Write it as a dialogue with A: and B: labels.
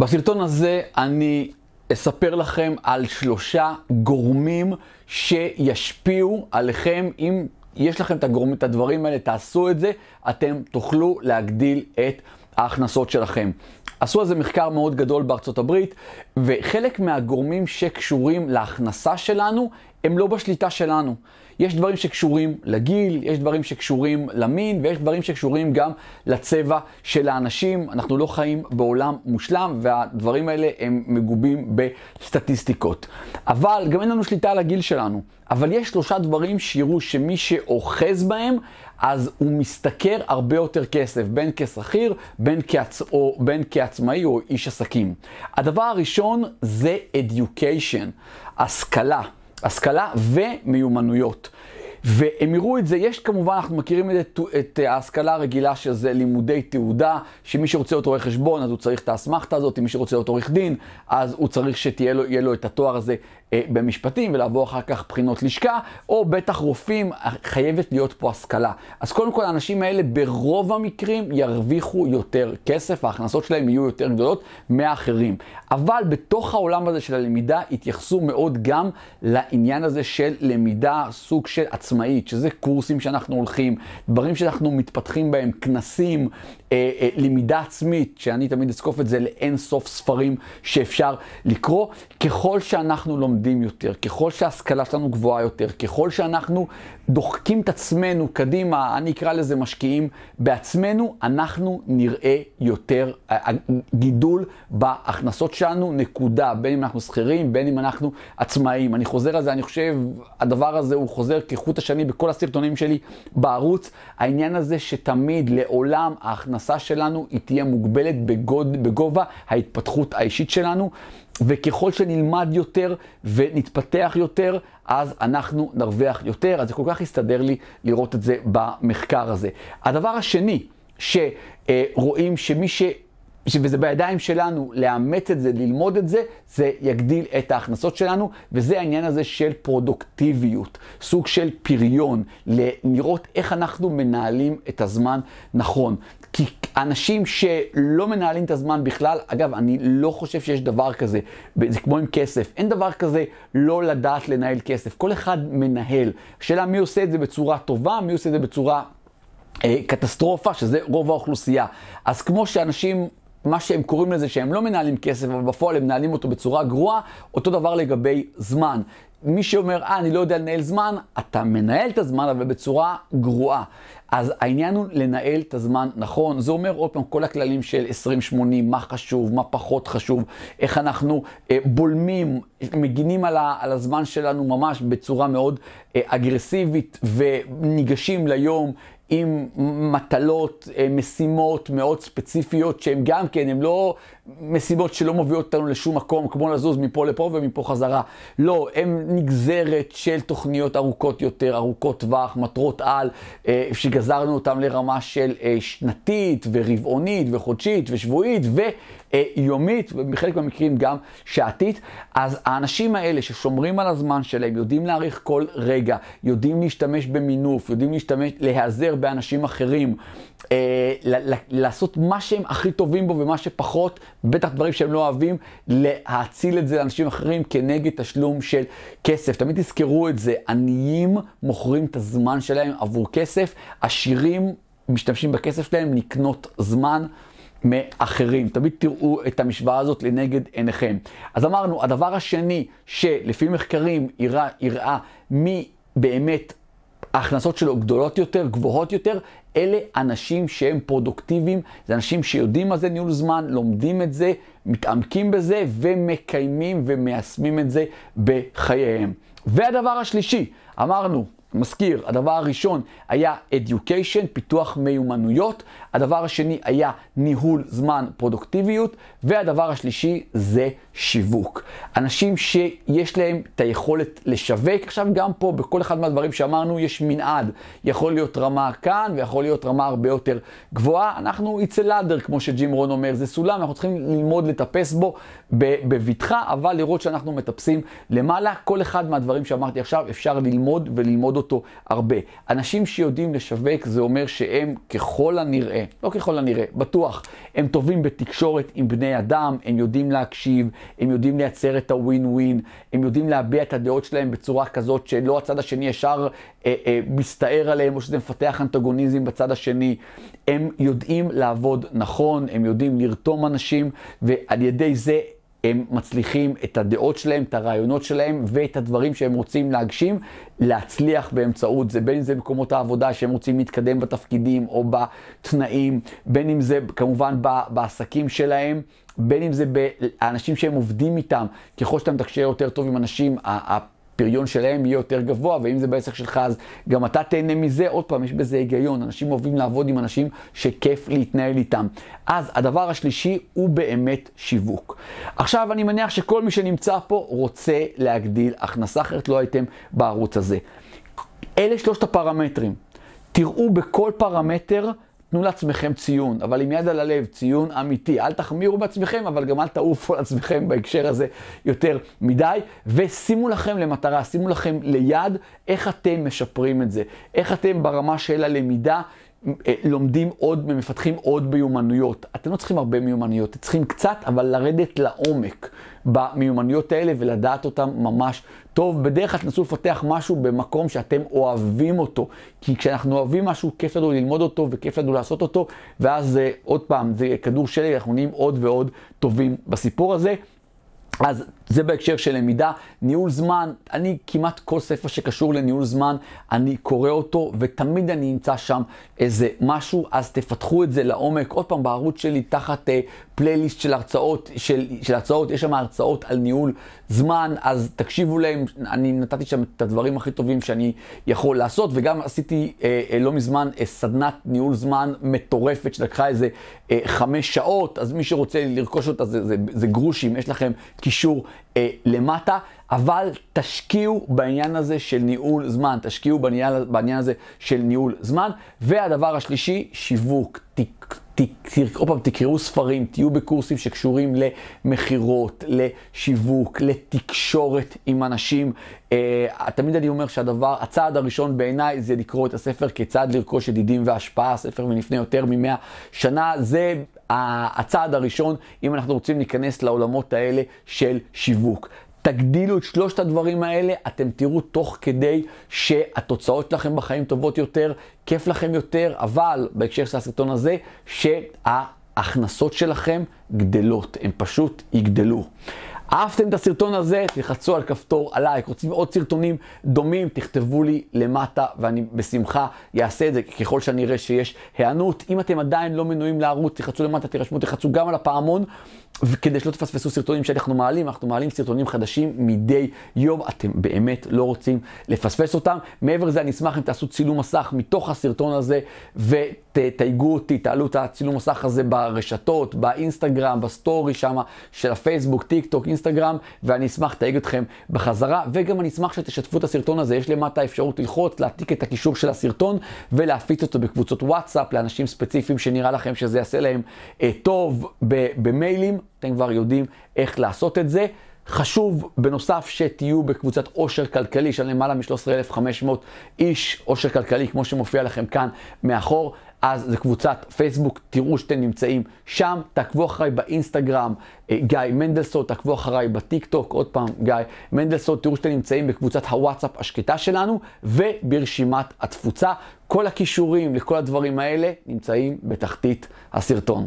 A: בסרטון הזה אני אספר לכם על שלושה גורמים שישפיעו עליכם. אם יש לכם את הגורמים, את הדברים האלה, תעשו את זה, אתם תוכלו להגדיל את ההכנסות שלכם. עשו על זה מחקר מאוד גדול בארצות הברית, וחלק מהגורמים שקשורים להכנסה שלנו, הם לא בשליטה שלנו. יש דברים שקשורים לגיל, יש דברים שקשורים למין, ויש דברים שקשורים גם לצבע של האנשים. אנחנו לא חיים בעולם מושלם, והדברים האלה הם מגובים בסטטיסטיקות. אבל גם אין לנו שליטה על הגיל שלנו. אבל יש שלושה דברים שיראו שמי שאוחז בהם, אז הוא משתכר הרבה יותר כסף, בין כשכיר, בין, כעצ... או בין כעצמאי או איש עסקים. הדבר הראשון זה education, השכלה. השכלה ומיומנויות. והם יראו את זה, יש כמובן, אנחנו מכירים את, את ההשכלה הרגילה שזה לימודי תעודה, שמי שרוצה להיות רואה חשבון אז הוא צריך את האסמכתה הזאת, מי שרוצה להיות עורך דין אז הוא צריך שתהיה לו, לו את התואר הזה אה, במשפטים ולעבור אחר כך בחינות לשכה, או בטח רופאים, חייבת להיות פה השכלה. אז קודם כל האנשים האלה ברוב המקרים ירוויחו יותר כסף, ההכנסות שלהם יהיו יותר גדולות מהאחרים. אבל בתוך העולם הזה של הלמידה התייחסו מאוד גם לעניין הזה של למידה סוג של עצמאית, שזה קורסים שאנחנו הולכים, דברים שאנחנו מתפתחים בהם, כנסים, אה, אה, למידה עצמית, שאני תמיד אזקוף את זה לאין סוף ספרים שאפשר לקרוא. ככל שאנחנו לומדים יותר, ככל שההשכלה שלנו גבוהה יותר, ככל שאנחנו דוחקים את עצמנו קדימה, אני אקרא לזה משקיעים בעצמנו, אנחנו נראה יותר גידול בהכנסות שלנו, נקודה, בין אם אנחנו שכירים, בין אם אנחנו עצמאים. אני חוזר על זה, אני חושב, הדבר הזה הוא חוזר כחוט השני בכל הסרטונים שלי בערוץ. העניין הזה שתמיד, לעולם, ההכנסה שלנו היא תהיה מוגבלת בגוד, בגובה ההתפתחות האישית שלנו. וככל שנלמד יותר ונתפתח יותר, אז אנחנו נרוויח יותר. אז זה כל כך יסתדר לי לראות את זה במחקר הזה. הדבר השני, שרואים שמי ש... וזה בידיים שלנו לאמץ את זה, ללמוד את זה, זה יגדיל את ההכנסות שלנו, וזה העניין הזה של פרודוקטיביות, סוג של פריון, לראות איך אנחנו מנהלים את הזמן נכון. כי אנשים שלא מנהלים את הזמן בכלל, אגב, אני לא חושב שיש דבר כזה, זה כמו עם כסף, אין דבר כזה לא לדעת לנהל כסף, כל אחד מנהל. השאלה מי עושה את זה בצורה טובה, מי עושה את זה בצורה... אה, קטסטרופה, שזה רוב האוכלוסייה. אז כמו שאנשים מה שהם קוראים לזה שהם לא מנהלים כסף, אבל בפועל הם מנהלים אותו בצורה גרועה, אותו דבר לגבי זמן. מי שאומר, אה, אני לא יודע לנהל זמן, אתה מנהל את הזמן, אבל בצורה גרועה. אז העניין הוא לנהל את הזמן נכון. זה אומר עוד פעם, כל הכללים של 20-80, מה חשוב, מה פחות חשוב, איך אנחנו אה, בולמים, מגינים על, ה, על הזמן שלנו ממש בצורה מאוד אה, אגרסיבית, וניגשים ליום עם מטלות, אה, משימות מאוד ספציפיות, שהן גם כן, הן לא משימות שלא מובילות אותנו לשום מקום, כמו לזוז מפה לפה ומפה חזרה. לא, הן נגזרת של תוכניות ארוכות יותר, ארוכות טווח, מטרות על, אה, שגזרנו אותן לרמה של אה, שנתית ורבעונית וחודשית ושבועית ויומית, ובחלק מהמקרים גם שעתית. אז האנשים האלה ששומרים על הזמן שלהם, יודעים להעריך כל רגע, יודעים להשתמש במינוף, יודעים להשתמש, להיעזר באנשים אחרים, אה, לעשות מה שהם הכי טובים בו ומה שפחות, בטח דברים שהם לא אוהבים, להאציל את זה לאנשים אחרים כנגד תשלום של כסף. תמיד תזכרו את זה, עניים מוכרים את הזמן שלהם עבור כסף, עשירים משתמשים בכסף שלהם לקנות זמן. מאחרים. תמיד תראו את המשוואה הזאת לנגד עיניכם. אז אמרנו, הדבר השני שלפי מחקרים יראה, מי באמת ההכנסות שלו גדולות יותר, גבוהות יותר, אלה אנשים שהם פרודוקטיביים, זה אנשים שיודעים מה זה ניהול זמן, לומדים את זה, מתעמקים בזה ומקיימים ומיישמים את זה בחייהם. והדבר השלישי, אמרנו, מזכיר, הדבר הראשון היה education, פיתוח מיומנויות, הדבר השני היה ניהול זמן, פרודוקטיביות, והדבר השלישי זה שיווק. אנשים שיש להם את היכולת לשווק, עכשיו גם פה, בכל אחד מהדברים שאמרנו, יש מנעד. יכול להיות רמה כאן, ויכול להיות רמה הרבה יותר גבוהה. אנחנו it's a ladder, כמו שג'ים רון אומר, זה סולם, אנחנו צריכים ללמוד לטפס בו בבטחה, אבל לראות שאנחנו מטפסים למעלה. כל אחד מהדברים שאמרתי עכשיו, אפשר ללמוד וללמוד אותו הרבה. אנשים שיודעים לשווק, זה אומר שהם ככל הנראה, לא ככל הנראה, בטוח, הם טובים בתקשורת עם בני אדם, הם יודעים להקשיב, הם יודעים לייצר את הווין ווין, הם יודעים להביע את הדעות שלהם בצורה כזאת שלא הצד השני ישר אה, אה, מסתער עליהם, או שזה מפתח אנטגוניזם בצד השני. הם יודעים לעבוד נכון, הם יודעים לרתום אנשים, ועל ידי זה הם מצליחים את הדעות שלהם, את הרעיונות שלהם ואת הדברים שהם רוצים להגשים, להצליח באמצעות זה, בין אם זה מקומות העבודה שהם רוצים להתקדם בתפקידים או בתנאים, בין אם זה כמובן בעסקים שלהם, בין אם זה באנשים שהם עובדים איתם, ככל שאתה מתקשר יותר טוב עם אנשים, הפריון שלהם יהיה יותר גבוה, ואם זה בעסק שלך, אז גם אתה תהנה מזה. עוד פעם, יש בזה היגיון. אנשים אוהבים לעבוד עם אנשים שכיף להתנהל איתם. אז הדבר השלישי הוא באמת שיווק. עכשיו, אני מניח שכל מי שנמצא פה רוצה להגדיל הכנסה, אחרת לא הייתם בערוץ הזה. אלה שלושת הפרמטרים. תראו בכל פרמטר תנו לעצמכם ציון, אבל עם יד על הלב, ציון אמיתי. אל תחמירו בעצמכם, אבל גם אל תעופו על עצמכם בהקשר הזה יותר מדי. ושימו לכם למטרה, שימו לכם ליד איך אתם משפרים את זה. איך אתם ברמה של הלמידה לומדים עוד ומפתחים עוד מיומנויות. אתם לא צריכים הרבה מיומנויות, אתם צריכים קצת, אבל לרדת לעומק במיומנויות האלה ולדעת אותם ממש טוב. בדרך כלל תנסו לפתח משהו במקום שאתם אוהבים אותו, כי כשאנחנו אוהבים משהו, כיף לנו ללמוד אותו וכיף לנו לעשות אותו, ואז אה, עוד פעם, זה כדור שלג, אנחנו נהיים עוד ועוד טובים בסיפור הזה. אז זה בהקשר של למידה. ניהול זמן, אני כמעט כל ספר שקשור לניהול זמן, אני קורא אותו, ותמיד אני אמצא שם איזה משהו, אז תפתחו את זה לעומק. עוד פעם, בערוץ שלי, תחת uh, פלייליסט של הרצאות, של, של הרצאות, יש שם הרצאות על ניהול זמן, אז תקשיבו להם, אני נתתי שם את הדברים הכי טובים שאני יכול לעשות, וגם עשיתי uh, uh, לא מזמן uh, סדנת ניהול זמן מטורפת, שלקחה איזה uh, חמש שעות, אז מי שרוצה לרכוש אותה זה, זה, זה גרושים, יש לכם קישור. אה, למטה, אבל תשקיעו בעניין הזה של ניהול זמן, תשקיעו בעניין, בעניין הזה של ניהול זמן. והדבר השלישי, שיווק. תק, עוד פעם, תקראו ספרים, תהיו בקורסים שקשורים למכירות, לשיווק, לתקשורת עם אנשים. אה, תמיד אני אומר שהדבר, הצעד הראשון בעיניי זה לקרוא את הספר כיצד לרכוש ידידים והשפעה, ספר מלפני יותר ממאה שנה. זה הצעד הראשון, אם אנחנו רוצים להיכנס לעולמות האלה של שיווק. תגדילו את שלושת הדברים האלה, אתם תראו תוך כדי שהתוצאות שלכם בחיים טובות יותר, כיף לכם יותר, אבל בהקשר של הסרטון הזה, שההכנסות שלכם גדלות, הן פשוט יגדלו. אהבתם את הסרטון הזה? תלחצו על כפתור הלייק. רוצים עוד סרטונים דומים? תכתבו לי למטה ואני בשמחה אעשה את זה ככל שאני אראה שיש היענות. אם אתם עדיין לא מנויים לערוץ, תלחצו למטה, תירשמו, תלחצו גם על הפעמון. וכדי שלא תפספסו סרטונים שאנחנו מעלים, אנחנו מעלים סרטונים חדשים מדי יום, אתם באמת לא רוצים לפספס אותם. מעבר לזה, אני אשמח אם תעשו צילום מסך מתוך הסרטון הזה ותתייגו אותי, תעלו את הצילום מסך הזה ברשתות, באינסטגרם, בסטורי שם של הפייסבוק, טיק טוק, אינסטגרם, ואני אשמח לתייג אתכם בחזרה, וגם אני אשמח שתשתפו את הסרטון הזה, יש למטה אפשרות ללחוץ, להעתיק את הקישור של הסרטון ולהפיץ אותו בקבוצות וואטסאפ לאנשים ספציפיים שנראה לכם שזה יעשה להם אה, טוב במיילים. אתם כבר יודעים איך לעשות את זה. חשוב בנוסף שתהיו בקבוצת עושר כלכלי של למעלה מ-13,500 איש, עושר כלכלי כמו שמופיע לכם כאן מאחור. אז זה קבוצת פייסבוק, תראו שאתם נמצאים שם, תעקבו אחריי באינסטגרם, אה, גיא מנדלסון, תעקבו אחריי בטיק טוק, עוד פעם גיא מנדלסון, תראו שאתם נמצאים בקבוצת הוואטסאפ השקטה שלנו וברשימת התפוצה. כל הכישורים לכל הדברים האלה נמצאים בתחתית הסרטון.